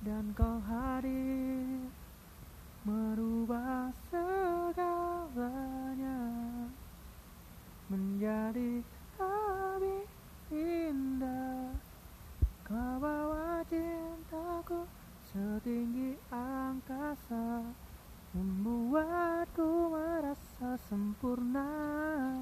dan kau hadir merubah segalanya menjadi lebih indah. Kau bawa cintaku setinggi angkasa membuatku merasa sempurna.